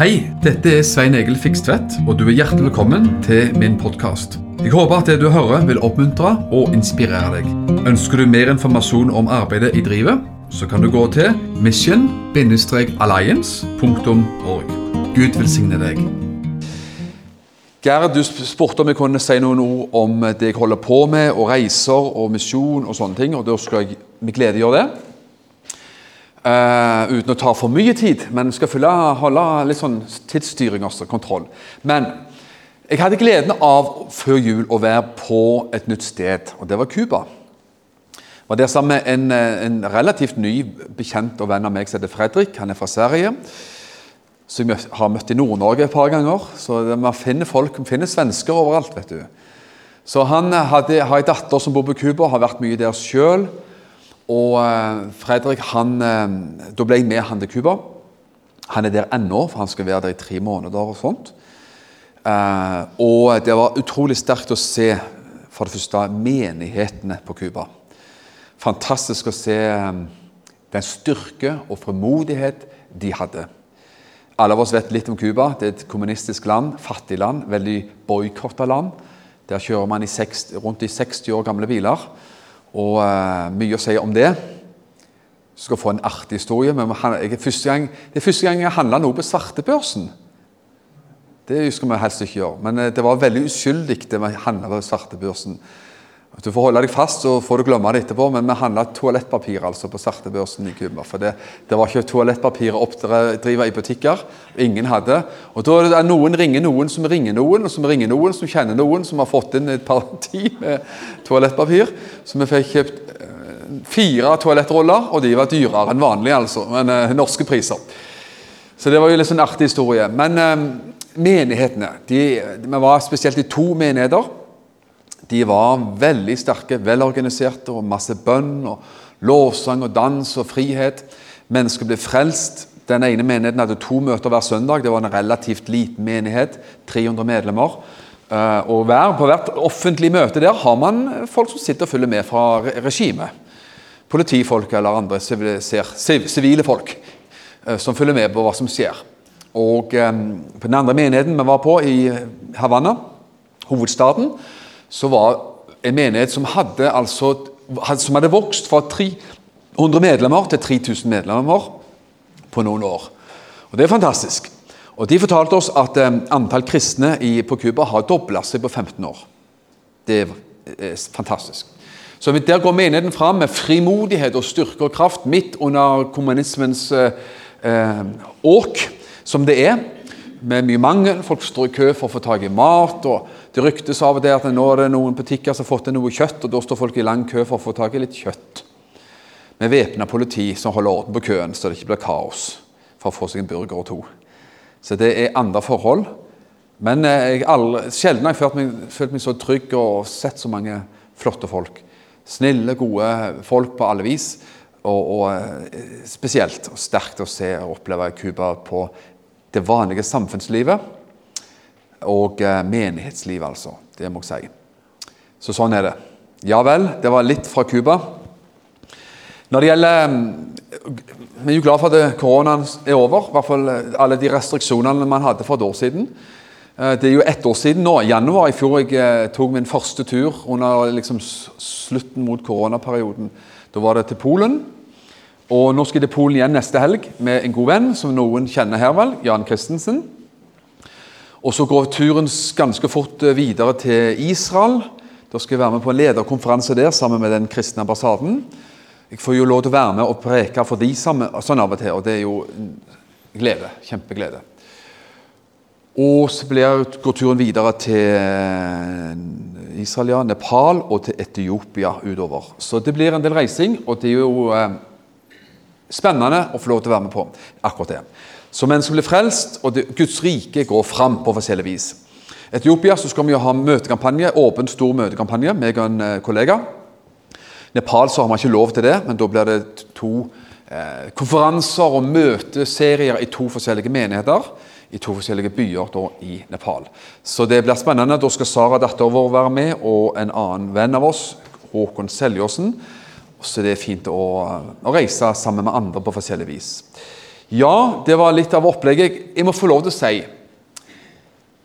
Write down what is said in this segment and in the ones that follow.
Hei, dette er Svein Egil Fikstvedt, og du er hjertelig velkommen til min podkast. Jeg håper at det du hører vil oppmuntre og inspirere deg. Ønsker du mer informasjon om arbeidet i drivet, så kan du gå til mission-alliance.org. Gud velsigne deg. Gerd, du spurte om jeg kunne si noen ord om det jeg holder på med, og reiser og misjon og sånne ting, og da skal jeg med glede gjøre det. Uh, uten å ta for mye tid, men skal følge, holde litt sånn tidsstyring også, kontroll. Men jeg hadde gleden av før jul å være på et nytt sted, og det var Cuba. var der sammen med en, en, relativt ny bekjent og venn av meg som heter Fredrik. Han er fra Sverige. Som jeg har møtt i Nord-Norge et par ganger. Så man finner folk, man finner svensker overalt. vet du. Så Han hadde, har ei datter som bor på Cuba, har vært mye der sjøl. Og eh, Fredrik, han, eh, Da ble jeg med han til Cuba. Han er der ennå, for han skal være der i tre måneder. og sånt. Eh, og det var utrolig sterkt å se for det første menighetene på Cuba. Fantastisk å se den styrke og fremodighet de hadde. Alle av oss vet litt om Cuba. Det er et kommunistisk land, fattig land, veldig boikotta land. Der kjører man i 60, rundt i 60 år gamle biler. Og uh, mye å si om det. Du skal få en artig historie. men jeg, gang, Det er første gang jeg handla noe på svartebørsen. Det skal vi helst ikke gjøre. Men uh, det var veldig uskyldig det vi handla på svartebørsen. Du får holde deg fast, så får du glemme det etterpå. Men vi handla toalettpapir altså på svartebørsen i Cuba. For det, det, var ikke toalettpapir å oppdrive i butikker. Ingen hadde. Og da er det noen ringer noen som ringer noen, og som ringer noen som kjenner noen som har fått inn et par ti med toalettpapir. Så vi fikk kjøpt eh, fire toalettroller, og de var dyrere enn vanlig, altså. Men eh, norske priser. Så det var jo litt sånn artig historie. Men eh, menighetene de, Vi var spesielt i to menigheter. De var veldig sterke, velorganiserte, og masse bønn og lovsang og dans og frihet. Mennesker ble frelst. Den ene menigheten hadde to møter hver søndag. Det var en relativt liten menighet, 300 medlemmer. Eh, og På hvert offentlige møte der har man folk som sitter og følger med fra regimet. Politifolk eller andre sivile folk eh, som følger med på hva som skjer. Og eh, På den andre menigheten vi var på, i Havanna, hovedstaden, så var en menighet som hadde, altså, som hadde vokst fra 300 medlemmer til 3000 medlemmer på noen år. Og Det er fantastisk. Og De fortalte oss at eh, antall kristne i, på Cuba har dobla seg på 15 år. Det er, er fantastisk. Så Der går menigheten fram med frimodighet og styrke og kraft midt under kommunismens eh, eh, åk, som det er med mye mangel. Folk står i kø for å få tak i mat. og Det ryktes av og til at nå er det noen butikker som har fått inn noe kjøtt, og da står folk i lang kø for å få tak i litt kjøtt. Med væpna politi som holder orden på køen, så det ikke blir kaos for å få seg en burger og to. Så det er andre forhold. Men eh, jeg aldri, sjelden har jeg følt meg, følt meg så trygg og sett så mange flotte folk. Snille, gode folk på alle vis. Og, og eh, spesielt og sterkt å se og oppleve Cuba på det vanlige samfunnslivet og eh, menighetslivet, altså. Det må jeg si. Så sånn er det. Ja vel, det var litt fra Cuba. Når det gjelder mm, Vi er jo glad for at koronaen er over. I hvert fall eh, alle de restriksjonene man hadde for et år siden. Eh, det er jo ett år siden nå. Januar i fjor jeg tok min første tur under liksom slutten mot koronaperioden. Da var det til Polen. Og Nå skal jeg til Polen igjen neste helg med en god venn som noen kjenner her, vel, Jan Christensen. Og Så går turen ganske fort eh, videre til Israel. Da skal jeg være med på en lederkonferanse der sammen med den kristne ambassaden. Jeg får jo lov til å være med og preke for de sammen, sånn av og til, og det er jo glede. Kjempeglede. Og så blir, går turen videre til eh, Israel, ja, Nepal og til Etiopia utover. Så det blir en del reising, og det er jo eh, spennende å få lov til å være med på akkurat det. Så mennesker blir frelst, og det, Guds rike går fram på forskjellig vis. Etiopia så skal vi jo ha møtekampanje, åpen, stor møtekampanje, meg og en eh, kollega. Nepal så har man ikke lov til det, men da blir det to eh, konferanser og møteserier i to forskjellige menigheter i to forskjellige byer da, i Nepal. Så det blir spennende. Da skal Sara, datteren vår, være med, og en annen venn av oss, Håkon Seljåsen. Så det er fint å, å, reise sammen med andre på forskjellig vis. Ja, det var litt av opplegget. Jeg må få lov til å si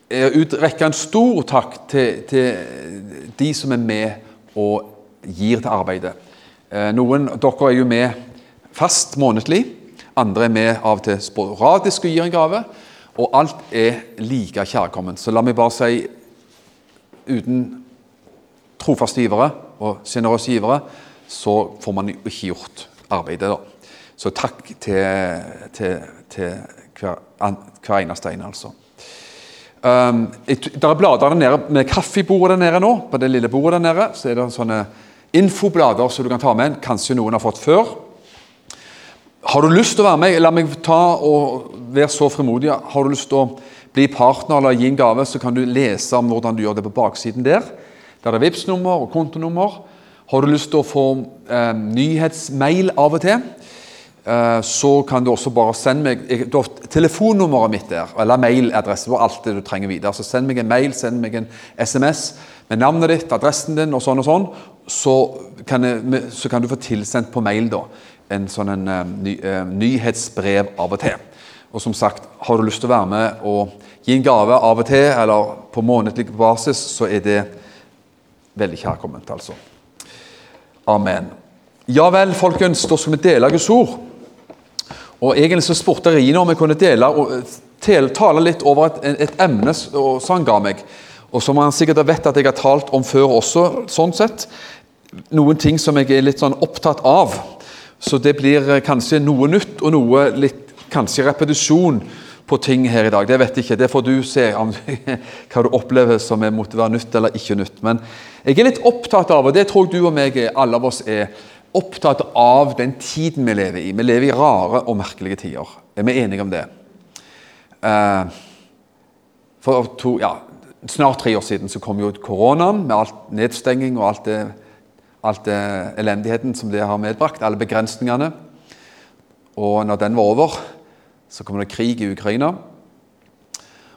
Utrekke en stor takk til, til de som er med og gir til arbeidet. Eh, noen dere er jo med fast månedlig. Andre er med av og til sporadisk og gir en gave. Og alt er like kjærkomment. Så la meg bare si uten trofaste givere og sjenerøse givere, så får man ikke gjort arbeidet. da. Så takk til, til, til hver, hver, eneste en, altså. Um, det er blader der nede med kaffebordet der nede nå. På det lille bordet der nede så er det sånne infoblader som du kan ta med. Kanskje noen har fått før. Har du lyst til å være med, la meg ta og være så frimodig. Har du lyst til å bli partner eller gi en gave, så kan du lese om hvordan du gjør det på baksiden der. Der er Vipps-nummer og kontonummer. Har du lyst til å få eh, nyhetsmail av og til, eh, så kan du også bare sende meg telefonnummeret mitt der, eller mailadresse for alt det du trenger videre. Så send meg en mail, send meg en SMS med navnet ditt, adressen din og sånn og sånn. Så kan, jeg, så kan du få tilsendt på mail da, en sånn en, uh, ny, uh, nyhetsbrev av og til. Og som sagt, Har du lyst til å være med og gi en gave av og til, eller på månedlig basis, så er det veldig kjærkomment. altså. Amen. Ja vel, folkens, da skal vi dele Guds ord. Og Egentlig så spurte Rine om jeg kunne dele og tale litt over et, et emne som han ga meg, og som han sikkert vet at jeg har talt om før også. sånn sett. Noen ting som jeg er litt sånn opptatt av. Så det blir kanskje noe nytt og noe litt kanskje repetisjon på ting her i dag. Det vet jeg ikke. Det får du se om, hva du opplever som måtte være nytt eller ikke nytt. Men jeg er litt opptatt av, og det tror jeg du og meg, alle av oss er, opptatt av den tiden vi lever i. Vi lever i rare og merkelige tider. Er vi enige om det? Uh, for to, ja, snart tre år siden så kom jo koronaen med alt nedstenging og alt det, alt det elendigheten som det har medbrakt. Alle begrensningene. Og når den var over så kommer det krig i Ukraina.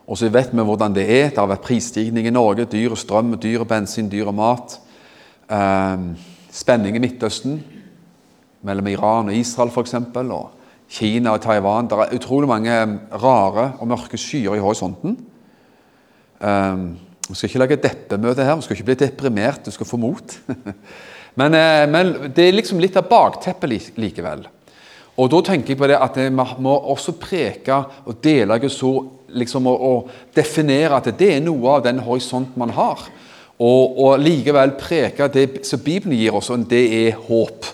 Og så vet vi hvordan det er. Det har vært prisstigning i Norge. Dyr strøm, dyr bensin, dyr mat. Eh, spenning i Midtøsten mellom Iran og Israel f.eks. Og Kina og Taiwan. Det er utrolig mange rare og mørke skyer i horisonten. Eh, vi skal ikke lage deppemøte her. Vi skal ikke bli deprimert. Du skal få mot. men, eh, men, det er liksom litt av bakteppet likevel. Og da tenker jeg på det at vi må også preke og dele Guds ord liksom, og, og, definere at det er noe av den horisont man har. Og, og likevel preke det som Bibelen gir oss, og det er håp.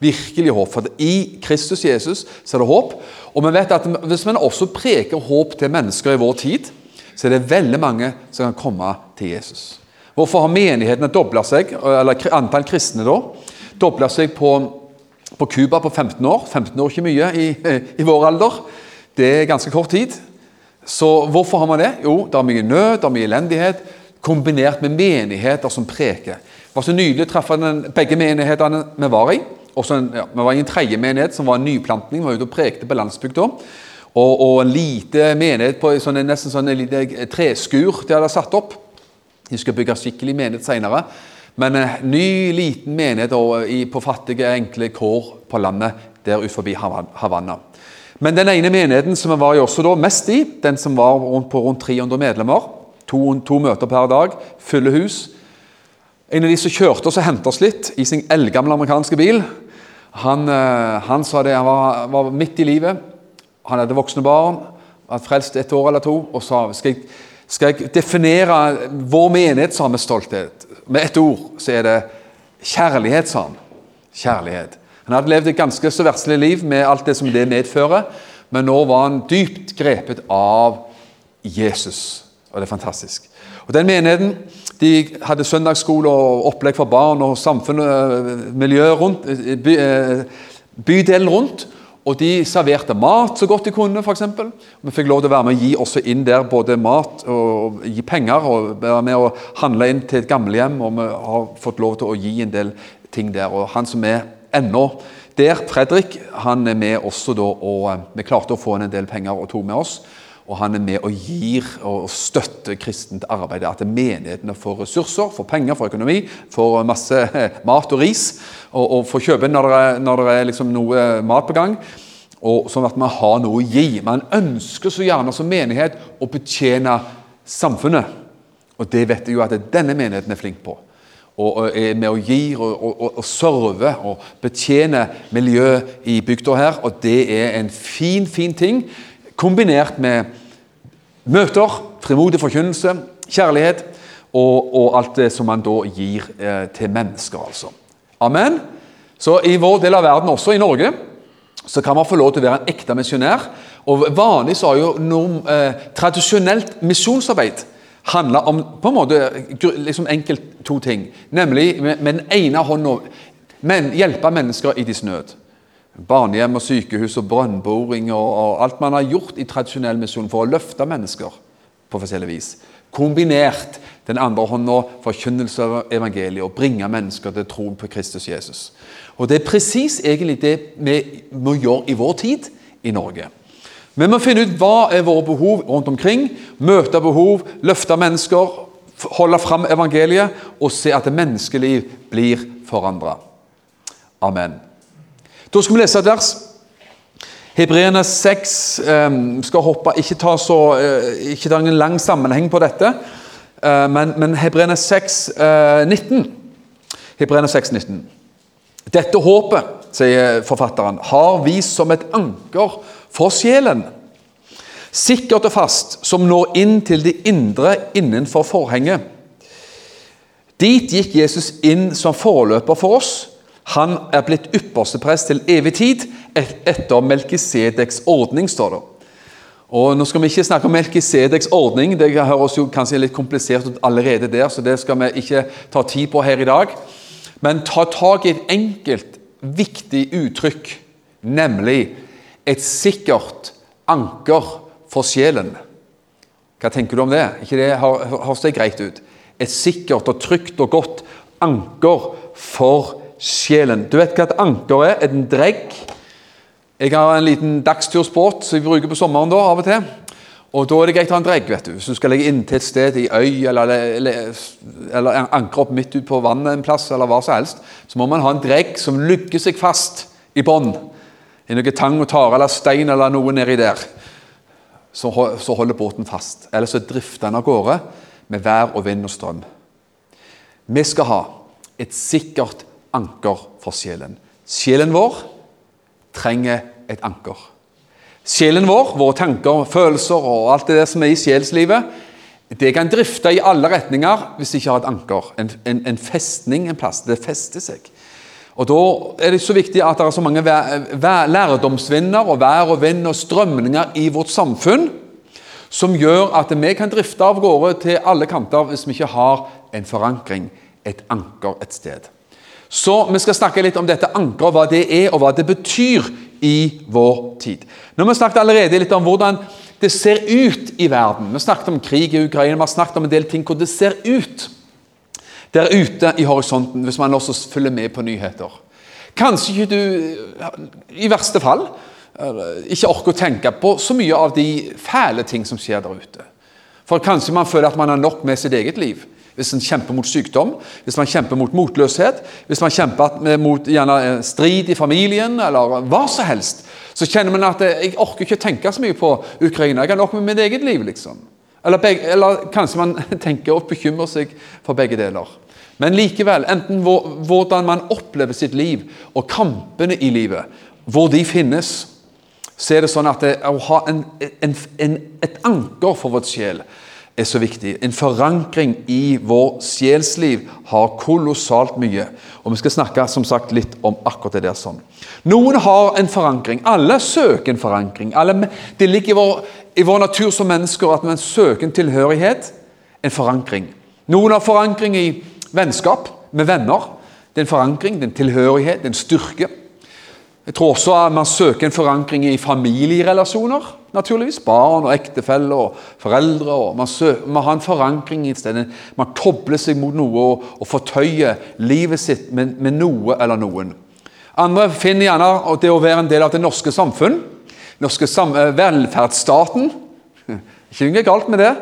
Virkelig håp. For i Kristus Jesus så er det håp. Og vi vet at hvis man også preker håp til mennesker i vår tid, så er det veldig mange som kan komme til Jesus. Hvorfor har menighetene dobla seg, eller antall kristne da, dobla seg på på Cuba på 15 år. 15 år er ikke mye i, i, vår alder. Det er ganske kort tid. Så hvorfor har man det? Jo, det er mye nød, det er mye elendighet, kombinert med menigheter som preker. Det var så nydelig å treffe begge menighetene vi var i. En, ja, vi var i en tredje menighet som var en nyplantning. Vi var ute og prekte på landsbygda. Og, og, en lite menighet på sånn, nesten sånn en lite treskur de hadde satt opp. De skal bygge skikkelig menighet senere. Men en ny, liten menighet på fattige, enkle kår på landet der ut forbi Havanna. Men den ene menigheten som vi var i også da, mest i, den som var rundt på rundt 300 medlemmer, to, to møter per dag, fulle hus En av de som kjørte oss og hentet oss litt i sin eldgamle amerikanske bil, han, eh, han sa det, han var, var, midt i livet. Han hadde voksne barn, var frelst et år eller to, og sa skal jeg, skal jeg definere vår menighet, sa med stolthet. Med ett ord så er det kjærlighet, sa han. Kjærlighet. Han hadde levd et ganske så verslig liv med alt det som det medfører, men nå var han dypt grepet av Jesus. Og det er fantastisk. Og Den menigheten de hadde søndagsskole og opplegg for barn og samfunnet, miljøet rundt, by, eh, bydelen rundt. Og de serverte mat så godt de kunne, f.eks. Vi fikk lov til å være med og gi også inn der både mat og gi penger. og Være med å handle inn til et gamlehjem, og vi har fått lov til å gi en del ting der. Og han som er ennå der, Fredrik, han er med også da, og eh, vi klarte å få inn en del penger og tok med oss. Og han er med og gir og støtter kristent arbeid. At menighetene får ressurser, får penger, får økonomi, får masse mat og ris. Og, og får kjøpe når det når det er liksom noe mat på gang. og sånn at man har noe å gi. Man ønsker så gjerne som menighet å betjene samfunnet. Og det vet jeg jo at denne menigheten er flink på. Og er med å gi og, og, og serve og betjene miljøet i bygda her. Og det er en fin, fin ting, kombinert med møter, frimodig forkynnelse, kjærlighet og, og, alt det som man da gir eh, til mennesker. altså. Amen. Så i vår del av verden, også i Norge, så kan man få lov til å være en ekte misjonær. Og Vanlig så har jo noe, eh, tradisjonelt misjonsarbeid handla om på en måte liksom enkelt to ting. Nemlig med, med den ene hånda men, hjelpe mennesker i deres nød. Barnehjem og sykehus og brønnboring og, og, alt man har gjort i tradisjonell misjon for å løfte mennesker på forskjellig vis. Kombinert den andre hånda forkynnelse av evangeliet og bringe mennesker til troen på Kristus Jesus. Og Det er presis egentlig det vi må gjøre i vår tid i Norge. Vi må finne ut hva er våre behov rundt omkring, møte behov, løfte mennesker, holde fram evangeliet og se at menneskeliv blir forandra. Amen. Da skal vi lese et vers. Hebreerne 6 um, skal hoppe, ikke ta, så, uh, ikke ta en lang sammenheng på dette, uh, men, men Hebreerne 6, uh, 19. Hebreerne 6, 19. Dette håpet, sier forfatteren, har vist som et anker for sjelen. Sikkert og fast, som når inn til det indre innenfor forhenget. Dit gikk Jesus inn som forløper for oss. Han er blitt ypperste prest til evig tid etter Melkisedeks ordning, står det. Og Nå skal vi ikke snakke om Melkisedeks ordning, det høres jo kanskje litt komplisert ut allerede der, så det skal vi ikke ta tid på her i dag. Men ta tak i et enkelt, viktig uttrykk, nemlig et sikkert anker for sjelen. Hva tenker du om det? Ikke det høres det greit ut? Et sikkert og trygt og godt anker for sjelen. Du vet hva et anker er? En dregg jeg har en liten dagstursbåt som jeg bruker på sommeren da, av og til. Og Da er det greit å ha en dregg. vet du. Hvis du skal legge inn til et sted i øy eller, eller, eller ankre opp midt ute på vannet en plass, eller hva som helst, så må man ha en dregg som lugger seg fast i bånn. I noe tang og tare eller stein eller noe nedi der. Så, så holder båten fast. Eller så drifter den av gårde med vær og vind og strøm. Vi skal ha et sikkert anker for sjelen. Sjelen vår trenger et anker. Sjelen vår, våre tanker, følelser og alt det som er i sjelslivet, det kan drifte i alle retninger hvis det ikke har et anker. En, en, en festning en plass. Det fester seg. Og Da er det så viktig at det er så mange lærdomsvinder og vær og vind og strømninger i vårt samfunn som gjør at vi kan drifte av gårde til alle kanter hvis vi ikke har en forankring, et anker et sted. Så vi skal snakke litt om dette ankeret, hva det er, og hva det betyr i vår tid. Nå har vi snakket allerede litt om hvordan det ser ut i verden. Vi har snakket om krig i Ukraina, vi har snakket om en del ting hvor det ser ut der ute i horisonten, hvis man også følger med på nyheter. Kanskje ikke du, i verste fall, ikke orker å tenke på så mye av de fæle ting som skjer der ute. For kanskje man føler at man har nok med sitt eget liv hvis man kjemper mot sykdom, hvis man kjemper mot motløshet, hvis man kjemper mot gjerne, eh, strid i familien, eller hva som helst, så kjenner man at eh, jeg orker ikke tenke så mye på Ukraina. Jeg har nok med mitt eget liv, liksom. Eller, begge, eller kanskje man tenker og bekymrer seg for begge deler. Men likevel, enten hvordan man opplever sitt liv og kampene i livet, hvor de finnes, så er det sånn at det, å ha en, en, en, et anker for vår sjel er så viktig. En forankring i vår sjelsliv har kolossalt mye. Og Vi skal snakke som sagt litt om akkurat det der. sånn. Noen har en forankring. Alle søker en forankring. Alle, det ligger i vår, i vår, natur som mennesker at man søker en tilhørighet, en forankring. Noen har forankring i vennskap med venner. Det er en forankring, det er en tilhørighet, det er en styrke. Jeg tror også at man søker en forankring i familierelasjoner naturligvis. Barn og ektefeller og foreldre. og man, søker, man, har en forankring i stedet. Man tobler seg mot noe og, og fortøyer livet sitt med, med, noe eller noen. Andre finner gjerne det å være en del av det norske samfunn. norske sam eh, velferdsstaten. Ikke noe galt med det.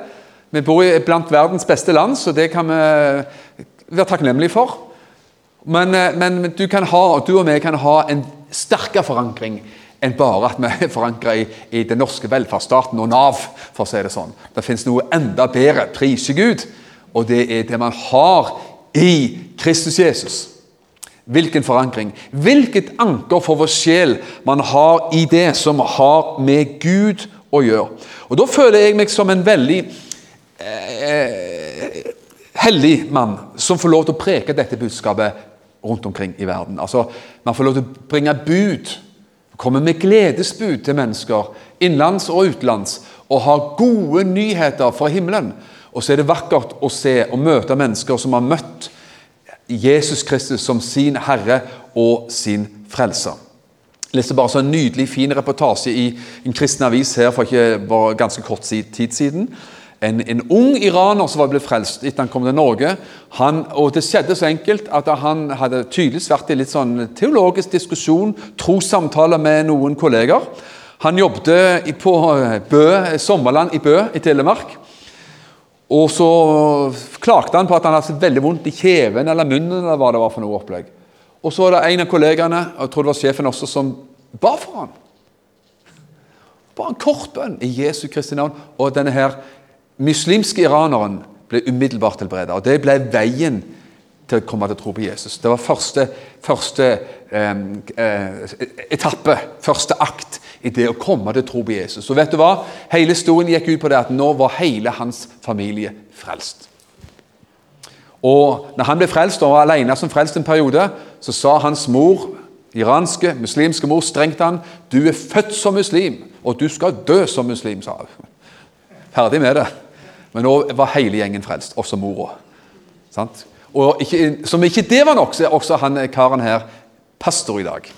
Vi bor i blant verdens beste land, så det kan vi være takknemlige for. Men, eh, men du, ha, du, og vi kan ha en sterkere forankring enn bare at vi er forankra i, i, den norske velferdsstaten og Nav. for å si Det sånn. Det fins noe enda bedre, prise Gud, og det er det man har i Kristus Jesus. Hvilken forankring, hvilket anker for vår sjel man har i det som har med Gud å gjøre. Og Da føler jeg meg som en veldig eh, hellig mann som får lov til å preke dette budskapet rundt omkring i verden. Altså, Man får lov til å bringe bud, komme med gledesbud til mennesker innenlands og utenlands, og ha gode nyheter fra himmelen. Og så er det vakkert å se og møte mennesker som har møtt Jesus Kristus som sin Herre og sin Frelser. Jeg leste bare så en nydelig, fin reportasje i en kristen avis her for ikke bare ganske kort tid siden en, en, ung iraner som var blitt frelst etter han kom til Norge. Han, og Det skjedde så enkelt at han hadde tydeligvis vært i litt sånn teologisk diskusjon, trossamtaler med noen kolleger. Han jobbet på Bø, Sommerland i Bø i Telemark. Og så klagde han på at han hadde veldig vondt i kjeven eller munnen. eller hva det var for noe opplegg. Og så var det en av kollegaene, og jeg tror det var sjefen også, som ba for ham. Bare en kort bønn i Jesu Kristi navn. Og denne her muslimske iraneren ble umiddelbart helbredet. Og det ble veien til å komme til å tro på Jesus. Det var første, første eh, eh, etappe, første akt i det å komme til å tro på Jesus. Og vet du hva? Hele historien gikk ut på det at nå var hele hans familie frelst. Og når han ble frelst og var alene som frelst en periode, så sa hans mor, iranske, muslimske mor, strengt han, du er født som muslim, og du skal dø som muslim, sa hun. Ferdig med det. Men nå var hele gjengen frelst, også mora. Og ikke, Som ikke det var nok, så er også han karen her pastor i dag.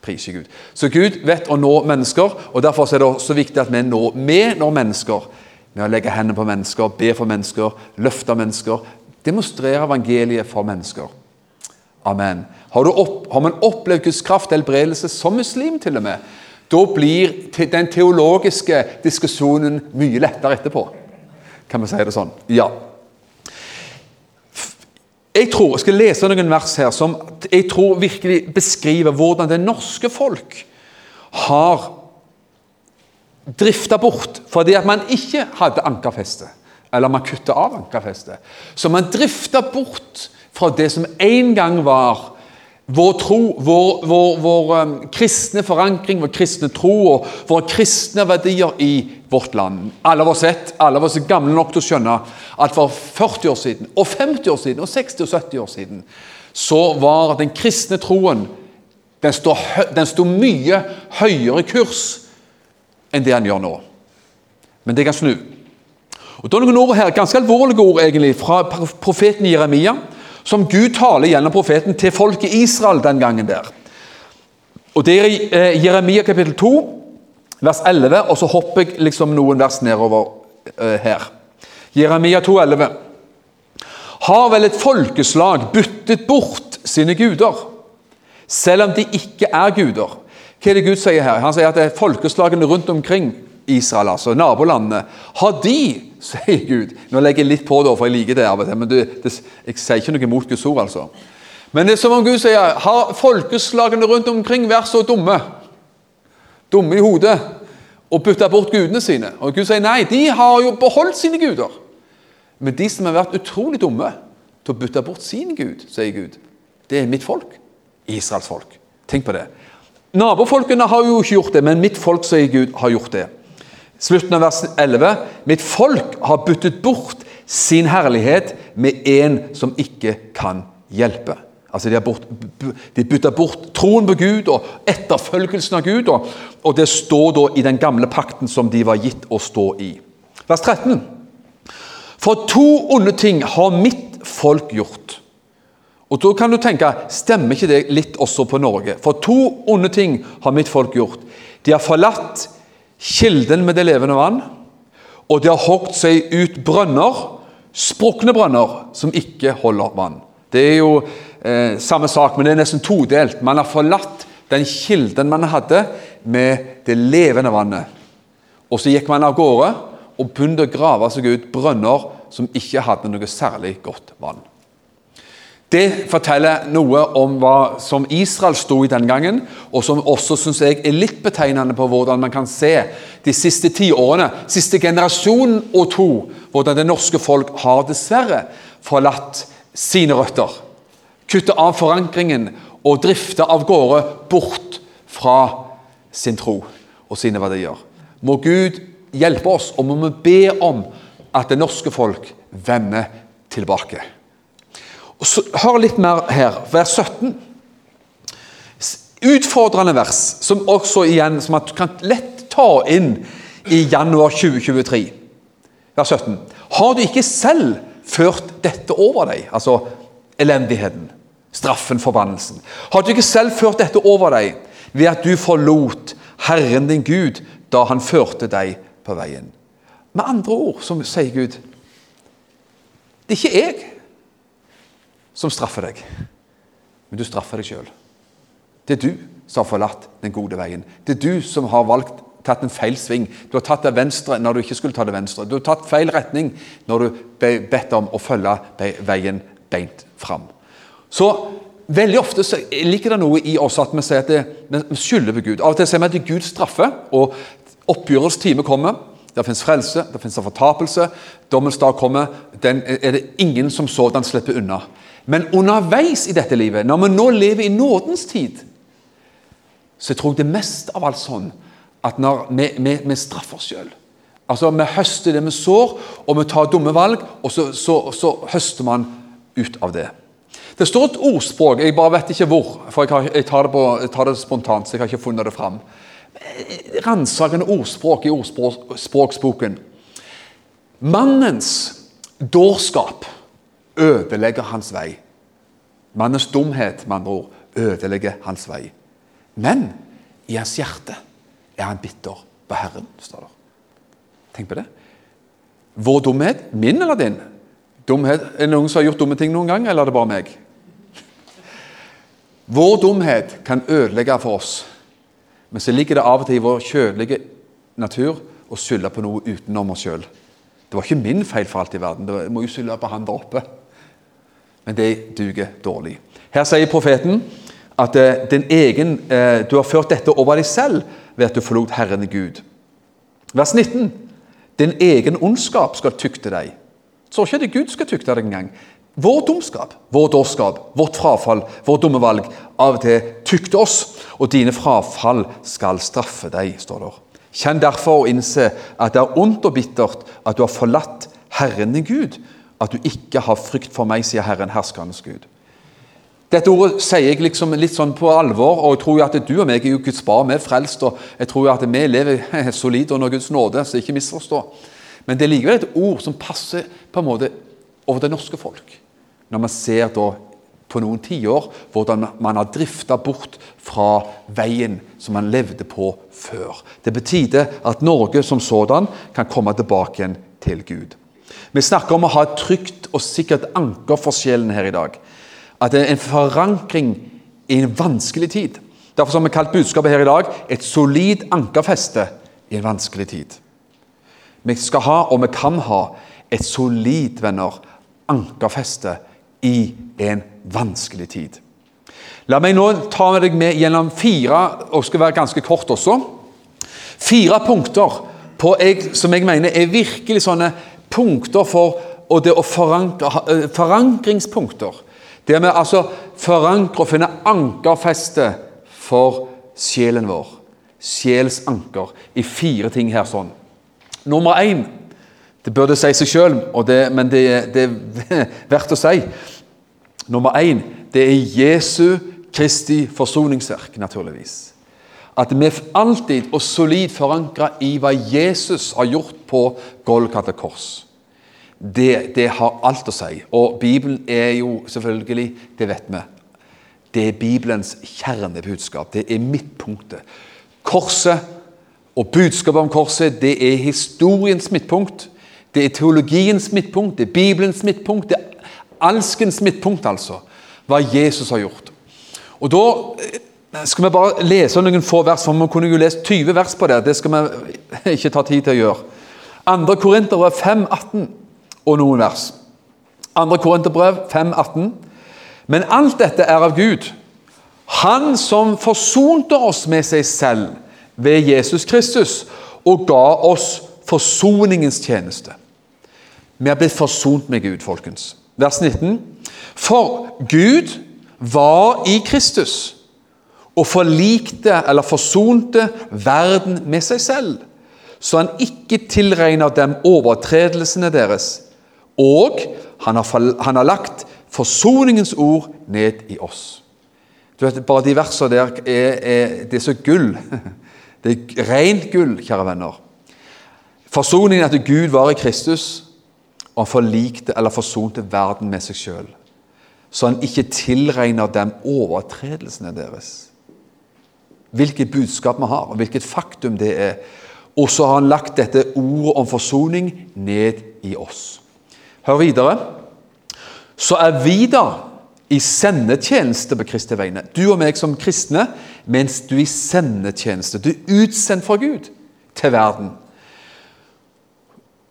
Priser Gud. Så Gud vet å nå mennesker, og derfor er det så viktig at vi når, med når mennesker med å legge hendene på mennesker, be for mennesker, løfte mennesker. Demonstrere evangeliet for mennesker. Amen. Har, opp, har man opplevd Guds kraft helbredelse som muslim, til og med, da blir den teologiske diskusjonen mye lettere etterpå. Kan vi si det sånn? Ja. Jeg tror, jeg skal lese noen vers her som jeg tror virkelig beskriver hvordan det norske folk har drifta bort fordi at man ikke hadde ankerfeste. Eller man kutta av ankerfestet. Så man drifta bort fra det som en gang var vår tro, vår, vår, vår um, kristne forankring, vår kristne tro og våre kristne verdier i vårt land. Alle var sett, alle var er gamle nok til å skjønne at for 40 år siden, og 50 år siden, og 60 og 70 år siden, så var den kristne troen den sto, den sto mye høyere kurs enn det han gjør nå. Men det kan snu. Og Det er noen ord her, ganske alvorlige ord egentlig, fra profeten Jeremia som Gud taler gjennom profeten til folket Israel den gangen der. Og Det er i eh, Jeremia kapittel 2, vers 11, og så hopper jeg liksom noen vers nedover uh, her. Jeremia 2, 11. Har vel et folkeslag byttet bort sine guder, selv om de ikke er guder? Hva er det Gud sier her? Han sier at det er folkeslagene rundt omkring Israel, altså nabolandene, har de, sier Gud Nå legger jeg litt på, da, for jeg liker det til, men det, det, jeg sier ikke noe mot Guds ord. altså. Men det er som om Gud sier har folkeslagene rundt omkring vært så dumme, dumme i hodet, og bytte bort gudene sine? Og Gud sier nei, de har jo beholdt sine guder. Men de som har vært utrolig dumme til å bytte bort sin gud, sier Gud, det er mitt folk. Israels folk. Tenk på det. Nabofolkene har jo ikke gjort det, men mitt folk, sier Gud, har gjort det. Slutten av vers 11. Mitt folk har byttet bort sin herlighet med en som ikke kan hjelpe. Altså De har bort, bytta bort troen på Gud og etterfølgelsen av Gud. Og, og det står da i den gamle pakten som de var gitt å stå i. Vers 13. For to onde ting har mitt folk gjort. Og Da kan du tenke stemmer ikke det litt også på Norge? For to onde ting har mitt folk gjort. De har forlatt kilden med det levende vann, og de har hogd seg ut brønner, sprukne brønner, som ikke holder vann. Det er jo eh, samme sak, men det er nesten todelt. Man har forlatt den kilden man hadde med det levende vannet. Og så gikk man av gårde og begynte å grave seg ut brønner som ikke hadde noe særlig godt vann. Det forteller noe om hva som Israel sto i den gangen, og som også synes jeg er litt betegnende på hvordan man kan se de siste tiårene, siste generasjon og to, hvordan det norske folk har dessverre forlatt sine røtter. Kuttet av forankringen og drifte av gårde bort fra sin tro og sine verdier. Må Gud hjelpe oss, og må vi be om at det norske folk vender tilbake. Og så, hør litt mer her, vers 17. Utfordrende vers, som også igjen som man kan lett ta inn i januar 2023. Vers 17. Har du ikke selv ført dette over deg, altså elendigheten, straffen, forbannelsen? Har du ikke selv ført dette over deg ved at du forlot Herren din Gud da han førte deg på veien? Med andre ord som sier Gud Det er ikke jeg som straffer deg, men du straffer deg sjøl. Det er du som har forlatt den gode veien. Det er du som har valgt tatt en feil sving. Du har tatt det venstre når du ikke skulle ta det venstre. Du har tatt feil retning når du ble bedt om å følge veien beint fram. Så Veldig ofte så liker det noe i oss at vi sier at vi skylder på Gud. Av og til sier vi at Gud straffer, og oppgjørets time kommer. Det fins frelse, det fins fortapelse. Dommens dag kommer. Den er det ingen som sådan slipper unna. Men underveis i dette livet, når vi nå lever i nådens tid, så tror jeg det mest av alt sånn at når vi, vi, vi straffer oss sjøl. Altså, vi høster det vi sår, og vi tar dumme valg, og så, så, så, høster man ut av det. Det står et ordspråk, jeg bare vet ikke hvor, for jeg, har, jeg, tar, det på, jeg tar, det spontant, så jeg har ikke funnet det fram. Ransakende ordspråk i ordspråksboken. Mannens dårskap ødelegger hans vei. Mannens dumhet, med andre ord, ødelegger hans vei. Men i hans hjerte er han bitter på Herren, står det. Tenk på det. Vår dumhet, min eller din? Dumhet, er det noen som har gjort dumme ting noen gang, eller er det bare meg? Vår dumhet kan ødelegge for oss, men så ligger det av og til i vår kjølige natur å skylde på noe utenom oss sjøl. Det var ikke min feil for alt i verden. Jeg må jo skylde på han der oppe men det duger dårlig. Her sier profeten at eh, egen, eh, du har ført dette over deg selv ved at du forlot Herren Gud. Vers 19. Din egen ondskap skal tykte deg. Så ikke det Gud skal tykte deg engang. Vår dumskap, vår dårskap, vårt frafall, vårt dumme valg av og til tykte oss, og dine frafall skal straffe deg, står det. Kjenn derfor og innse at det er ondt og bittert at du har forlatt Herren din Gud, at du ikke har frykt for meg, sier Herren, herskernes Gud. Dette ordet sier jeg liksom litt sånn på alvor, og jeg tror at du og meg er jo Guds barn. Vi er frelst, og jeg tror at vi lever solid under Guds nåde, så ikke misforstå. Men det er likevel et ord som passer på en måte over det norske folk. Når man ser da på noen tiår hvordan man har drifta bort fra veien som man levde på før. Det betyr at Norge som sådan kan komme tilbake igjen til Gud. Vi snakker om å ha et trygt og sikkert anker for sjelen her i dag. At det er en forankring i en vanskelig tid. Derfor har vi kalt budskapet her i dag 'et solid ankerfeste i en vanskelig tid'. Vi skal ha, og vi kan ha, et solid venner, ankerfeste i en vanskelig tid. La meg nå ta deg med gjennom fire, og skal være ganske kort også, fire punkter jeg, som jeg mener er virkelig sånne punkter for og det å forankre, eh, forankringspunkter. Det med altså forankre og finne ankerfeste for sjelen vår. Sjelsanker i fire ting her sånn. Nummer én Det burde si seg sjøl, men det, det, er verdt å si. Nummer én det er Jesu Kristi forsoningsverk, naturligvis. At vi alltid og solid forankra i hva Jesus har gjort på Golgata kors. Det, det, har alt å si. Og Bibelen er jo selvfølgelig Det vet vi. Det er Bibelens kjernebudskap. Det er midtpunktet. Korset og budskapet om korset det er historiens midtpunkt. Det er teologiens midtpunkt, det er Bibelens midtpunkt, det er alskens midtpunkt, altså. Hva Jesus har gjort. Og Da eh, skal vi bare lese noen få vers, for vi kunne jo lest 20 vers på det. Det skal vi ikke ta tid til å gjøre. 2. Korinterbrev 5, 18 og noen vers. 2. Korinterbrev 5, 18. Men alt dette er av Gud. Han som forsonte oss med seg selv ved Jesus Kristus og ga oss forsoningens tjeneste. Vi har blitt forsont med Gud, folkens. Vers 19. For Gud var i Kristus og forlikte eller forsonte verden med seg selv, så han ikke tilregner dem overtredelsene deres. Og han har, han har lagt forsoningens ord ned i oss. Du vet, Bare de versene der er, er, det er så gull. Det er rent gull, kjære venner. Forsoningen etter Gud var i Kristus, og han forlikte eller forsonte verden med seg sjøl. Så han ikke tilregner dem overtredelsene deres. Hvilket budskap vi har, og hvilket faktum det er. Og så har han lagt dette ordet om forsoning ned i oss. Hør videre. Så er vi da i sendetjeneste på Kristi vegne. Du og meg som kristne, mens du i sendetjeneste. Du er utsendt fra Gud til verden.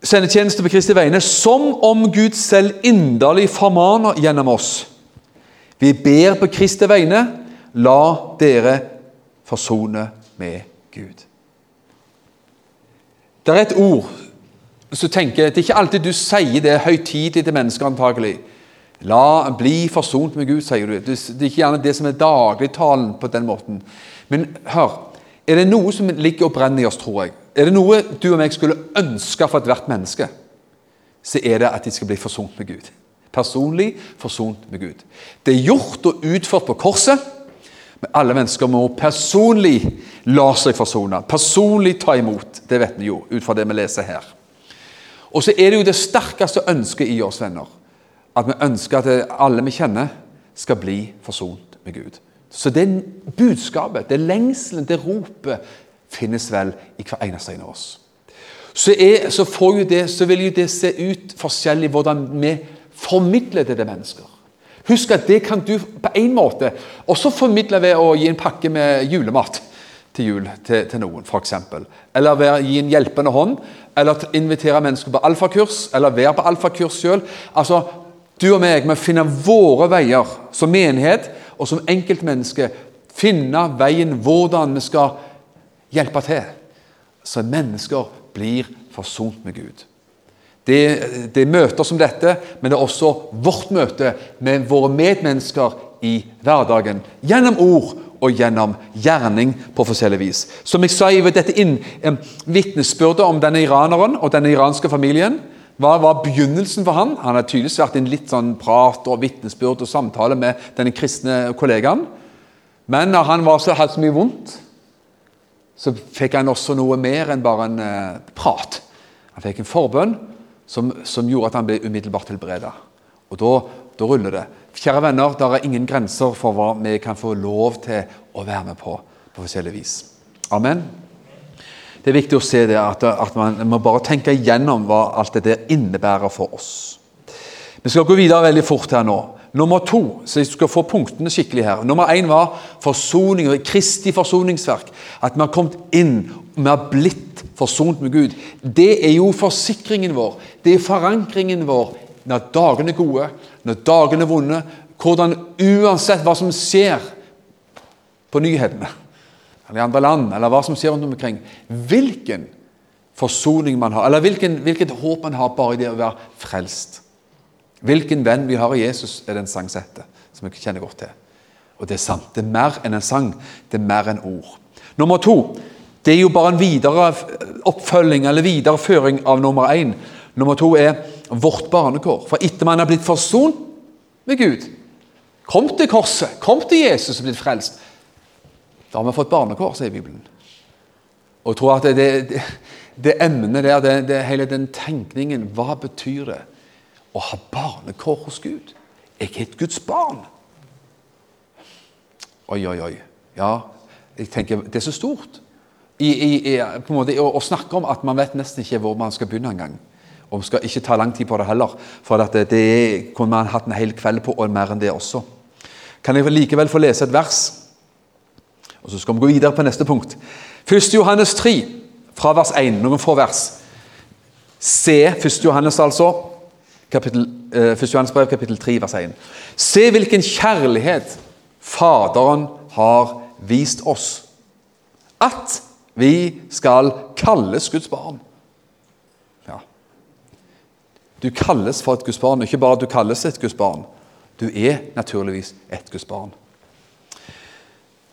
Sendetjeneste på Kristi vegne som om Gud selv inderlig formaner gjennom oss. Vi ber på Kristi vegne, la dere forsone med Gud. Det er et ord som tenker, Det er ikke alltid du sier det høytidelig til mennesker, antagelig. La bli forsont med Gud, sier du. Det er ikke gjerne det som er dagligtalen på den måten. Men hør, er det noe som ligger og brenner i oss, tror jeg? Er det noe du og meg skulle ønske for ethvert menneske, så er det at de skal bli forsont med Gud. Personlig forsont med Gud. Det er gjort og utført på korset. Men alle mennesker må personlig la seg forsone. Personlig ta imot. Det vet vi jo, ut fra det vi leser her. Og så er det jo det sterkeste ønsket i oss, venner at vi ønsker at alle vi kjenner, skal bli forsont med Gud. Så det budskapet, det lengselen, det ropet, finnes vel i hver eneste en av oss. Så, er, så, det, så, vil jo det se ut forskjellig hvordan vi formidler det til mennesker. Husk at det kan du på en måte også formidle ved å gi en pakke med julemat til jul til, til noen, f.eks. Eller ved å gi en hjelpende hånd, eller invitere mennesker på alfakurs, eller være på alfakurs sjøl. Altså, du og meg må finne våre veier som menighet og som enkeltmenneske. Finne veien hvordan vi skal hjelpe til, så mennesker blir forsont med Gud. Det, det, er møter som dette, men det er også vårt møte med våre medmennesker i hverdagen. Gjennom ord og gjennom gjerning på forskjellig vis. Som jeg sa i dette inn, vitnesbyrdet om denne iraneren og denne iranske familien, hva var begynnelsen for han? Han har tydeligvis vært i en litt sånn prat og vitnesbyrd og samtale med denne kristne kollegaen. Men når han var så, hadde så mye vondt, så fikk han også noe mer enn bare en eh, prat. Han fikk en forbønn som, som, gjorde at han ble umiddelbart helbreda. Og da, da, ruller det. Kjære venner, det er ingen grenser for hva vi kan få lov til å være med på på forskjellig vis. Amen. Det er viktig å se det, at, at man må bare tenke igjennom hva alt det der innebærer for oss. Vi skal gå videre veldig fort her nå. Nummer to, så jeg skal få punktene skikkelig her. Nummer én var forsoning, Kristi forsoningsverk. At vi har kommet inn, vi har blitt forsont med Gud. Det er jo forsikringen vår. Det er forankringen vår når dagene er gode, når dagene er vonde. Hvordan uansett hva som skjer på nyhetene eller i andre land, eller hva som skjer rundt omkring. Hvilken forsoning man har, eller hvilken, hvilket håp man har bare i det å være frelst. Hvilken venn vi har i Jesus, er den sangsette som vi kjenner godt til. Og det er sant. Det er mer enn en sang. Det er mer enn ord. Nummer to det er jo bare en videre oppfølging eller videreføring av nummer én. Nummer to er vårt barnekår. For etter man har blitt forsont med Gud, kom til korset, kom til Jesus og blitt frelst, da har vi fått barnekår, sier Bibelen. Og jeg tror at det, det, det emnet der, det, det, hele den tenkningen Hva betyr det å ha barnekår hos Gud? Er ikke et Guds barn? Oi, oi, oi. Ja, jeg tenker det er så stort. I, i, på en måte, å, å, snakke om at man vet nesten ikke hvor man skal begynne engang. Og man skal ikke ta lang tid på det heller, for det, det kunne man hatt en hel kveld på, og mer enn det også. Kan jeg likevel få lese et vers? Og Så skal vi gå videre på neste punkt. 1. Johannes 3, fra vers 1, noen få vers. Se 1. Johannes, altså, kapittel eh, 1. Johannes brev, kapittel 3, vers 1. Se hvilken kjærlighet Faderen har vist oss. At vi skal kalles Guds barn. Ja. Du kalles for et Guds barn. Ikke bare du kalles et Guds barn. Du er naturligvis et Guds barn.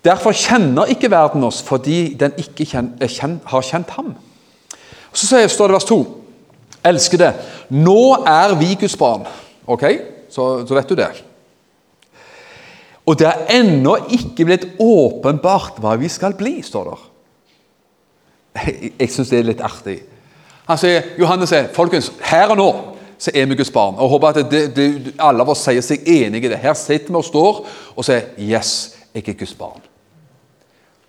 Derfor kjenner ikke verden oss fordi den ikke kjen, kjen, har kjent ham. Så står det vers 2. Elskede, nå er vi Guds barn. Ok, så, så vet du det. Og det er ennå ikke blitt åpenbart hva vi skal bli, står det. Jeg, jeg syns det er litt artig. Han sier, Johannes sier, folkens, her og nå så er vi Guds barn. Og håper at det, det, alle av oss sier seg enig i det. Her sitter vi og står og sier Yes, jeg er Guds barn.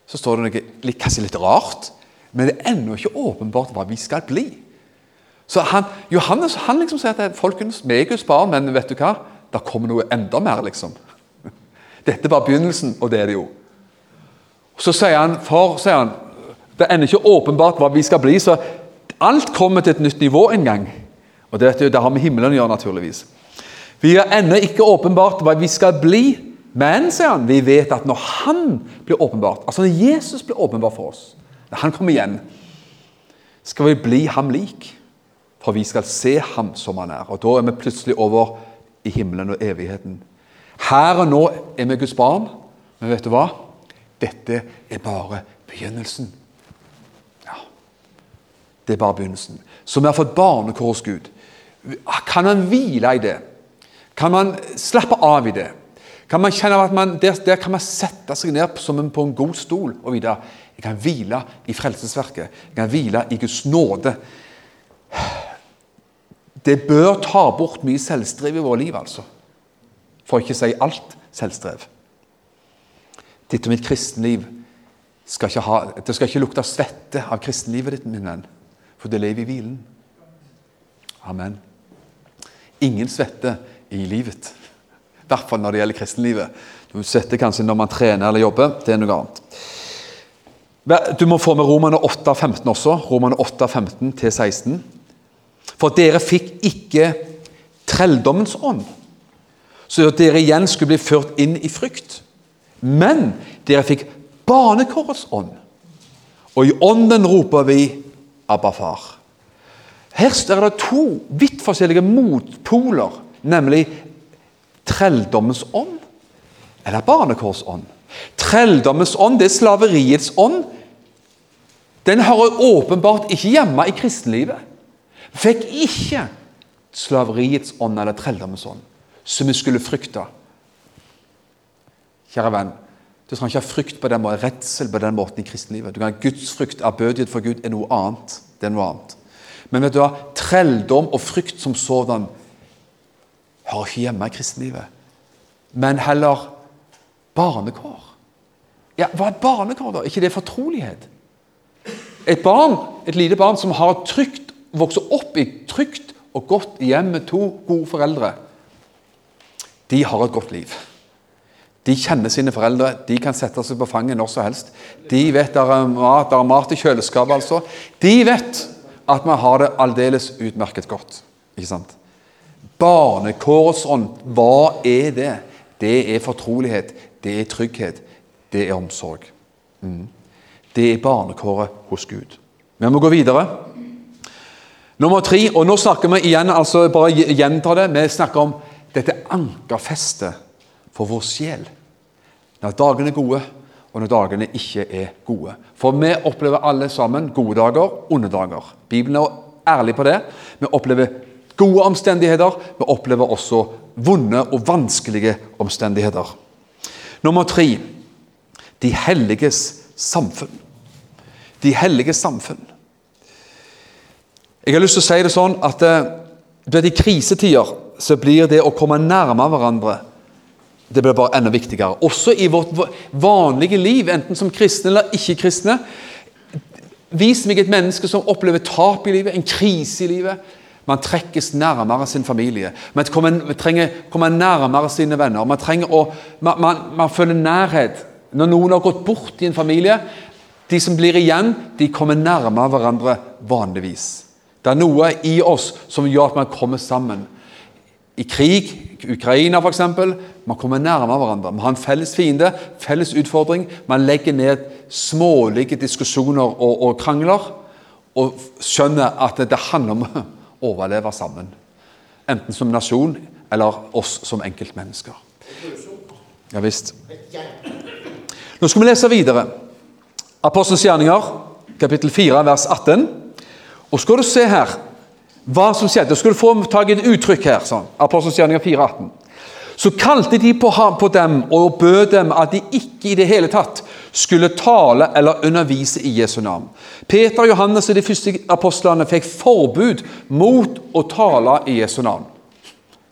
Så står det noe kanskje litt rart, men det er ennå ikke åpenbart hva vi skal bli. Så han, Johannes han liksom sier at folkens, vi er Guds barn, men vet du hva? Det kommer noe enda mer, liksom. Dette var begynnelsen, og det er det jo. Så sier han, for, sier han det er ennå ikke åpenbart hva vi skal bli, så alt kommer til et nytt nivå en gang. Og det, vet du, det har med himmelen å gjøre, naturligvis. Vi har ennå ikke åpenbart hva vi skal bli, men sier han, vi vet at når Han blir åpenbart, altså når Jesus blir åpenbart for oss, når Han kommer igjen, skal vi bli ham lik. For vi skal se ham som han er. Og da er vi plutselig over i himmelen og evigheten. Her og nå er vi Guds barn, men vet du hva? Dette er bare begynnelsen. Ja, Det er bare begynnelsen. Så vi har fått barnekår hos Gud. Kan man hvile i det? Kan man slappe av i det? Kan man kjenne at man, der, der, kan man sette seg ned som en, på en god stol og vite jeg kan hvile i frelsesverket. Jeg kan hvile i Guds nåde. Det bør ta bort mye selvstrev i vårt liv, altså. For ikke å si alt selvstrev. Ditt og mitt kristenliv skal ikke ha, det skal ikke lukte svette av kristenlivet ditt, min venn, for det lever i hvilen. Amen. Ingen svette i livet. I hvert fall når det gjelder kristenlivet. Du svetter kanskje når man trener eller jobber. Det er noe annet. Du må få med Romane 8, 15 også. Romane 8, 15 til 16. For dere fikk ikke trelldommens ånd, så dere igjen skulle bli ført inn i frykt. Men dere fikk barnekårets ånd. Og i ånden roper vi 'Abba, far'. Her er det to vidt forskjellige motpoler, nemlig trelldommens ånd eller barnekårets ånd. Trelldommens ånd, det er slaveriets ånd. Den hører åpenbart ikke hjemme i kristenlivet. Fikk ikke slaveriets ånd eller trelldommens ånd, som vi skulle frykte. Kjære venn, du skal ikke ha frykt på den måten, redsel på den måten i kristenlivet. Du kan ha Guds frykt, Ærbødighet for Gud er noe annet. Det er noe annet. Men vet du hva? trelldom og frykt som sådan hører ikke hjemme i kristenlivet. Men heller barnekår. Ja, Hva er barnekår, da? ikke det fortrolighet? Et barn, et lite barn som har trygt, vokser opp i trygt og godt hjem med to gode foreldre, de har et godt liv. De kjenner sine foreldre, de kan sette seg på fanget når som helst. De vet det er mat, der er mat i kjøleskapet. altså. De vet at vi har det aldeles utmerket godt. Ikke sant? Barnekårets ånd, hva er det? Det er fortrolighet, det er trygghet, det er omsorg. Mm. Det er barnekåret hos Gud. Vi må gå videre. Nummer tre, og nå snakker vi igjen, altså bare gjenta det, vi snakker om dette ankerfestet for vår sjel. Når dagene er gode, og når dagene ikke er gode. For vi opplever alle sammen gode dager, onde dager. Bibelen er ærlig på det. Vi opplever gode omstendigheter, vi opplever også vonde og vanskelige omstendigheter. Nummer tre de helliges samfunn. De helliges samfunn. Jeg har lyst til å si det sånn at vet, i krisetider så blir det å komme nærmere hverandre det blir bare enda viktigere. Også i vårt vanlige liv, enten som kristne eller ikke-kristne. Vis meg et menneske som opplever tap i livet, en krise i livet. Man trekkes nærmere sin familie. Man kommer, trenger komme nærmere sine venner. Man, trenger å, man, man, man, føler nærhet. Når noen har gått bort i en familie, de som blir igjen, de kommer nærmere hverandre vanligvis. Det er noe i oss som gjør at man kommer sammen. i krig, Ukraina f.eks. Man kommer nærmere hverandre. Man har en felles fiende, felles utfordring. Man legger ned smålige diskusjoner og, og krangler og skjønner at det handler om å overleve sammen. Enten som nasjon eller oss som enkeltmennesker. Ja visst. Nå skal vi lese videre. Apostelens gjerninger, kapittel 4, vers 18. Og skal du se her hva som skjedde. Skal du få tak i et uttrykk her. sånn, Apostelens gjerninger 4, 18. Så kalte de på dem og bød dem at de ikke i det hele tatt skulle tale eller undervise i Jesu navn. Peter og Johannes og de første apostlene fikk forbud mot å tale i Jesu navn.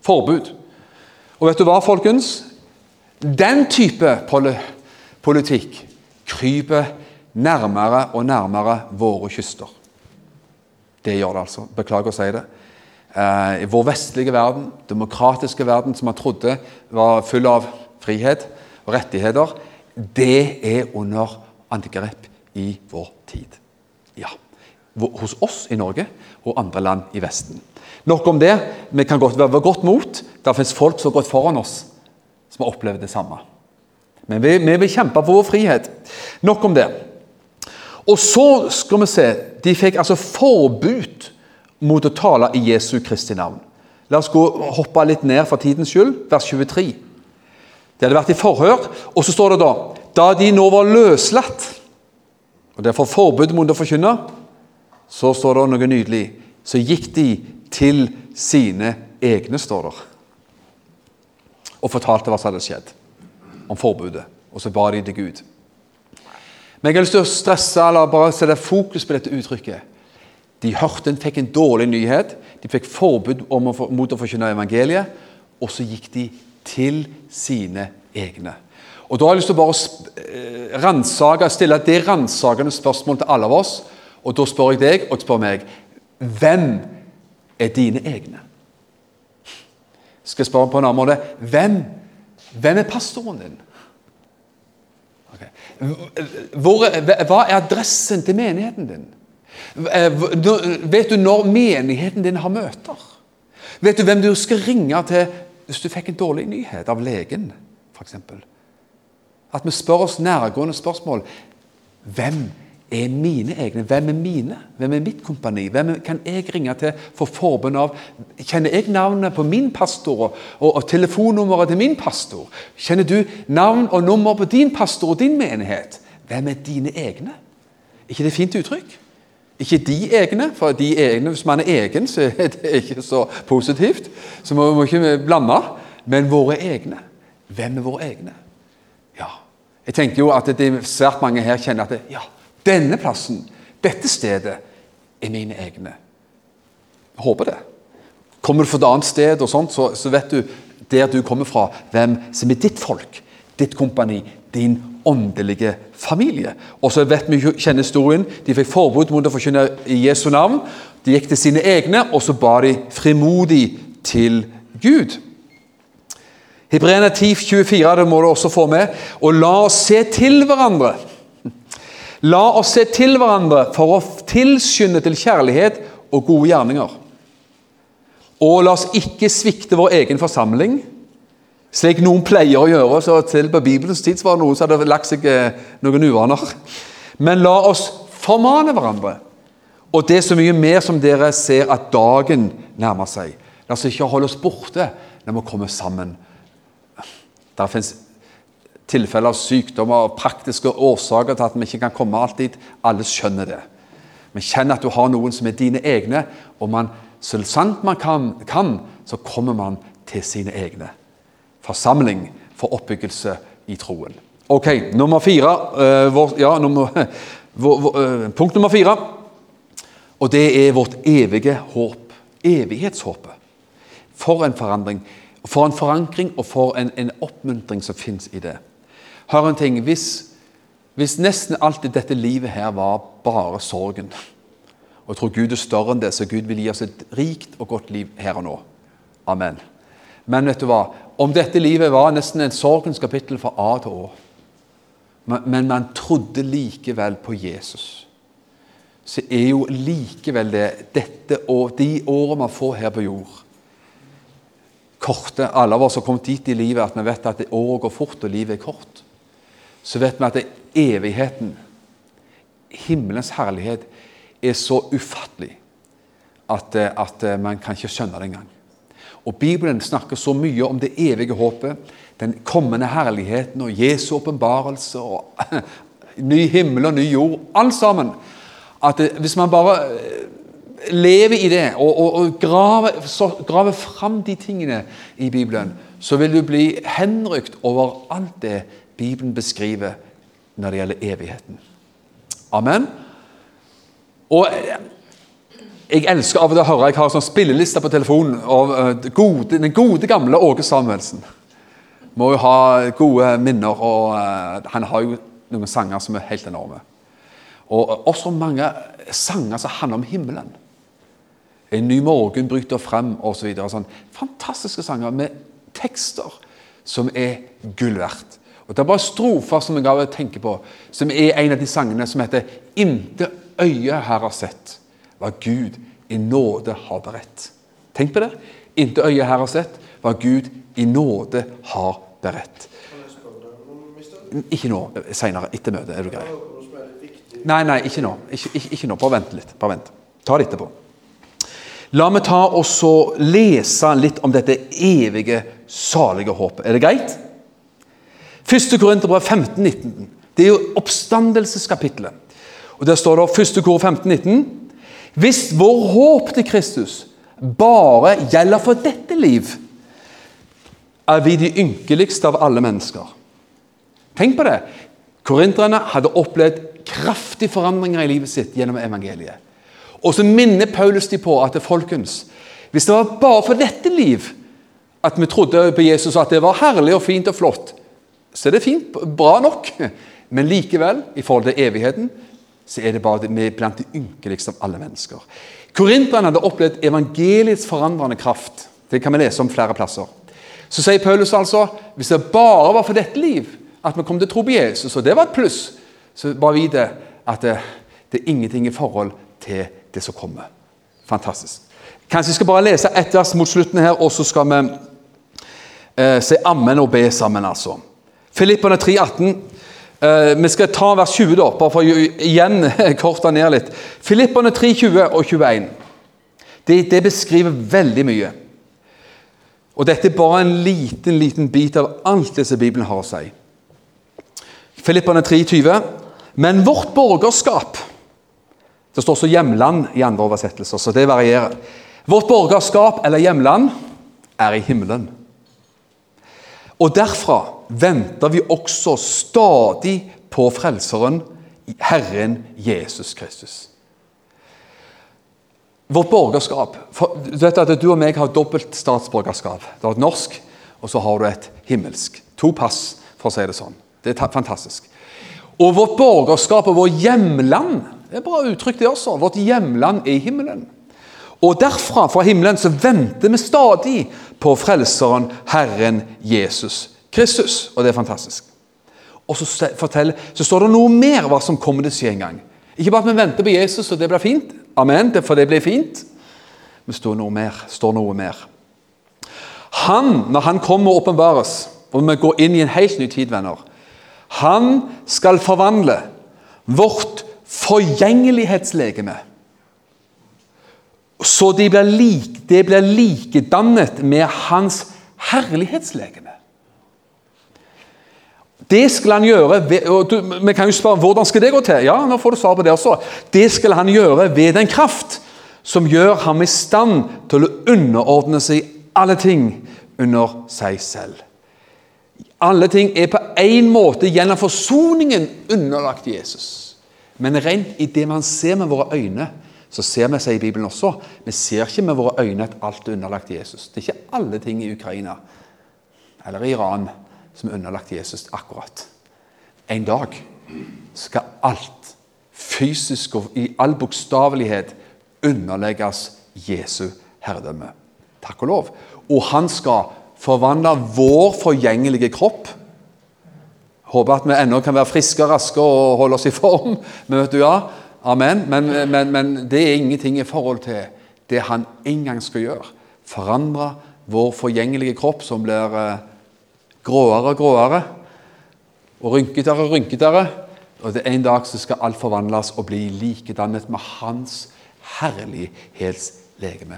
Forbud. Og vet du hva, folkens? Den type politikk kryper nærmere og nærmere våre kyster. Det gjør det, altså. Beklager å si det. Eh, I vår vestlige verden, demokratiske verden, som man trodde var full av frihet og rettigheter, det er under antigrep i vår tid. Ja. Hos oss i Norge og andre land i Vesten. Nok om det. Vi kan godt være godt mot. Det finnes folk som har gått foran oss, som har opplevd det samme. Men vi, vi vil kjempe for vår frihet. Nok om det. Og så skal vi se De fikk altså forbud mot å tale i Jesu Kristi navn. La oss gå, hoppe litt ned for tidens skyld, vers 23. Det hadde vært i forhør, og så står det da Da de nå var løslatt, og derfor forbud mot å forkynne, så står det noe nydelig. Så gikk de til sine egne, står det, Og fortalte hva som hadde skjedd, om forbudet. Og så ba de til Gud. Men jeg har lyst til å stresse eller bare sette fokus på dette uttrykket. De hørte en fikk en dårlig nyhet. De fikk forbud å, mot å forkynne evangeliet. Og så gikk de til sine egne. Og Da har jeg lyst til å bare ransage, stille det ransakende spørsmålet til alle av oss. Og Da spør jeg deg, og spør meg Hvem er dine egne? Skal jeg spørre på en annen måte Hvem, hvem er pastoren din? Hvor, hva er adressen til menigheten din? Eh, vet du når menigheten din har møter? Vet du hvem du skal ringe til hvis du fikk en dårlig nyhet av legen, f.eks.? At vi spør oss nærgående spørsmål. Hvem er mine egne? Hvem er mine? Hvem er mitt kompani? Hvem kan jeg ringe til for forbund av? Kjenner jeg navnet på min pastor og, og, telefonnummeret til min pastor? Kjenner du navn og nummer på din pastor og din menighet? Hvem er dine egne? ikke det fint uttrykk? Ikke de egne, for de egne, hvis man er egen, så er det ikke så positivt. Så må vi ikke blande. Men våre egne. Hvem er våre egne? Ja, Jeg tenker jo at det er svært mange her kjenner at det, ja, denne plassen, dette stedet, er mine egne. Jeg håper det. Kommer du fra et annet sted, og sånt, så, så vet du der du kommer fra, hvem som er ditt folk, ditt kompani, din åndelige familie. Og så vet vi kjenner historien. De fikk forbud mot å forkynne Jesu navn. De gikk til sine egne, og så ba de frimodig til Gud. Hebreerne 10, 24, det må du også få med. Og la oss se til hverandre La oss se til hverandre for å tilskynde til kjærlighet og gode gjerninger. Og la oss ikke svikte vår egen forsamling, slik noen pleier å gjøre. så Til på Bibelens tid var det noen som hadde lagt seg eh, noen uvaner. Men la oss formane hverandre. Og det er så mye mer som dere ser at dagen nærmer seg. La oss ikke holde oss borte når vi kommer sammen. Der finnes tilfeller av sykdommer og praktiske årsaker til at vi ikke kan komme alltid. Alle skjønner det. Men kjenn at du har noen som er dine egne, og man, så sant man kan, kan, så kommer man til sine egne. Forsamling for oppbyggelse i troen. Ok, nummer fire. øh, vår, ja, nummer, vår, vår, øh, punkt nummer fire. Og det er vårt evige håp. Evighetshåpet. For en forandring. For en forankring og for en, en oppmuntring som fins i det. Hør en ting. Hvis, hvis nesten alt i dette livet her var bare sorgen Og jeg tror Gud er større enn det, så Gud vil gi oss et rikt og godt liv her og nå. Amen. Men vet du hva? Om dette livet var nesten en sorgens kapittel fra A til Å, men man trodde likevel på Jesus, så er jo likevel det dette og de årene man får her på jord korte. Alle av oss har kommet dit i livet at vi vet at året går fort, og livet er kort. Så vet vi at evigheten, himmelens herlighet, er så ufattelig at, eh, at eh, man kan ikke skjønne det engang. Og Bibelen snakker så mye om det evige håpet, den kommende herligheten og Jesu åpenbarelse og ny himmel og ny jord. Alt sammen. At hvis man bare eh, lever i det og, og, og graver, graver, fram de tingene i Bibelen, så vil du bli henrykt over alt det Bibelen beskriver når det gjelder evigheten. Amen. Og eh, jeg elsker av og til å høre jeg har sånn spilleliste på telefonen av uh, gode, den gode, gamle Åge Samuelsen. Må jo ha gode minner, og uh, han har jo noen sanger som er helt enorme. Og også mange sanger som handler om himmelen. En ny morgen bryter frem osv. Sånn. Fantastiske sanger med tekster som er gull verdt. Og Det er bare strofer som jeg av og tenker på, som er en av de sangene som heter 'Inte øye her har sett' hva Gud i nåde har beredt. Tenk på det. Inte øye her har sett hva Gud i nåde har beredt. Ikke nå. Seinere. Etter møtet. Er du grei? Nei, nei, ikke nå. Ikke, ikke, ikke nå. Bare vent litt. Bare vent. Ta det etterpå. La meg ta og lese litt om dette evige, salige håpet. Er det greit? 1. Korinterbrev 15, 19. Det er jo oppstandelseskapitlet. Og Der står det 1. kor 15, 19. Hvis vår håp til Kristus bare gjelder for dette liv, er vi de ynkeligste av alle mennesker. Tenk på det. Korinterne hadde opplevd kraftige forandringer i livet sitt gjennom evangeliet. Og så minner Paulus de på at folkens, hvis det var bare for dette liv at vi trodde på Jesus, at det var herlig og fint og flott, så er det fint, bra nok. Men likevel, i forhold til evigheten, så er det bare vi blant de ynkeligste av alle mennesker. Korinterne hadde opplevd evangeliets forandrende kraft. Det kan vi lese om flere plasser. Så sier Paulus altså hvis det bare var for dette liv at vi kom til å tro på Jesus, og det var et pluss, så bare vit at det, det, er ingenting i forhold til det som kommer. Fantastisk. Kanskje vi skal bare lese ett vers mot slutten her, og så skal vi eh, si ammen og be sammen, altså. Filippene 3,18. Uh, vi skal ta vers 20, da, bare for å igjen korte ned litt. Filippene 3, 20 og 21. Det, det, beskriver veldig mye. Og Dette er bare en liten liten bit av alt det som Bibelen har å si. Filippene 3, 20. Men vårt borgerskap Det står også 'hjemland' i andre oversettelser, så det varierer. Vårt borgerskap eller hjemland er i himmelen. Og derfra venter vi også stadig på Frelseren, Herren Jesus Kristus. Vårt borgerskap for, du vet at Du og meg har dobbelt statsborgerskap. Du har et norsk, og så har du et himmelsk. To pass, for å si det sånn. Det er fantastisk. Og vårt borgerskap og vårt hjemland det er bra uttrykk, det også. Vårt hjemland er i himmelen. Og derfra, fra himmelen, så venter vi stadig på Frelseren, Herren Jesus Kristus. Og det er fantastisk. Og så, fortell, så står det noe mer hva som kommer til å skje en gang. Ikke bare at vi venter på Jesus, og det blir fint. Amen, for det blir fint. Men det står noe mer. står noe mer. Han, når han kommer og åpenbares, og vi går inn i en helt ny tid, venner Han skal forvandle vårt forgjengelighetslegeme så de blir, like, det blir likedannet med hans herlighetslegeme. Det skal han gjøre og du, Vi kan jo spørre hvordan skal det gå til. Ja, nå får du svar på det også. Det skal han gjøre ved den kraft som gjør ham i stand til å underordne seg alle ting under seg selv. Alle ting er på én måte gjennom forsoningen underlagt Jesus. Men rent i det man ser med våre øyne, så ser vi seg i Bibelen også. Vi ser ikke med våre øyne at alt er underlagt Jesus. Det er ikke alle ting i Ukraina eller Iran som er underlagt Jesus akkurat. En dag skal alt fysisk og i all bokstavelighet underlegges Jesu herredømme. Takk og lov. Og han skal forvandle vår forgjengelige kropp. Håper at vi ennå kan være friske og raske og holde oss i form. Men vet du ja, amen. Men, men, men det er ingenting i forhold til det han en gang skal gjøre. Forandre vår forgjengelige kropp som blir eh, gråere og gråere, og rynketere og rynketere. Og det En dag så skal alt forvandles og bli likedannet med Hans herlighetslegeme.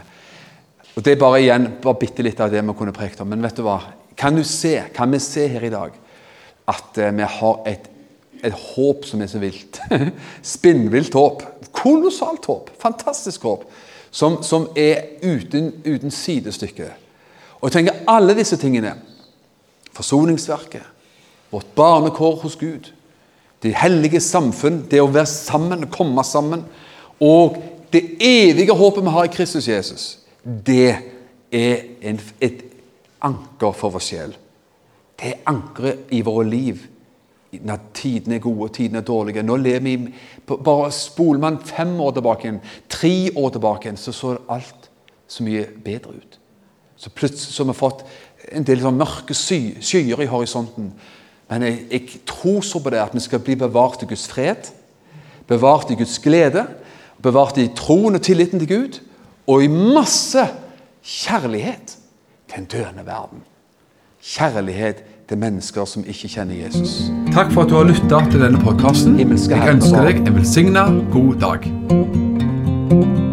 Og Det er bare igjen, bare bitte litt av det vi kunne prekt om. Men vet du hva? Kan du se, kan vi se her i dag at eh, vi har et, et håp som er så vilt? Spinnvilt håp. Kolossalt håp. Fantastisk håp. Som, som er uten, uten sidestykke. Og jeg tenker alle disse tingene Forsoningsverket, vårt barnekår hos Gud, det hellige samfunn, det å være sammen, komme sammen, og det evige håpet vi har i Kristus Jesus, det er en, et anker for vår sjel. Det er ankeret i våre liv når tidene er gode og tidene er dårlige. Nå lever vi Bare spoler man fem år tilbake, igjen, tre år tilbake, igjen, så så alt så mye bedre ut. Så plutselig så har vi fått en del sånn mørke skyer i horisonten. Men jeg, jeg, tror så på det at vi skal bli bevart i Guds fred, bevart i Guds glede, bevart i troen og tilliten til Gud, og i masse kjærlighet til en døende verden. Kjærlighet til mennesker som ikke kjenner Jesus. Takk for at du har lytta til denne podkasten. Jeg ønsker deg en velsigna god dag.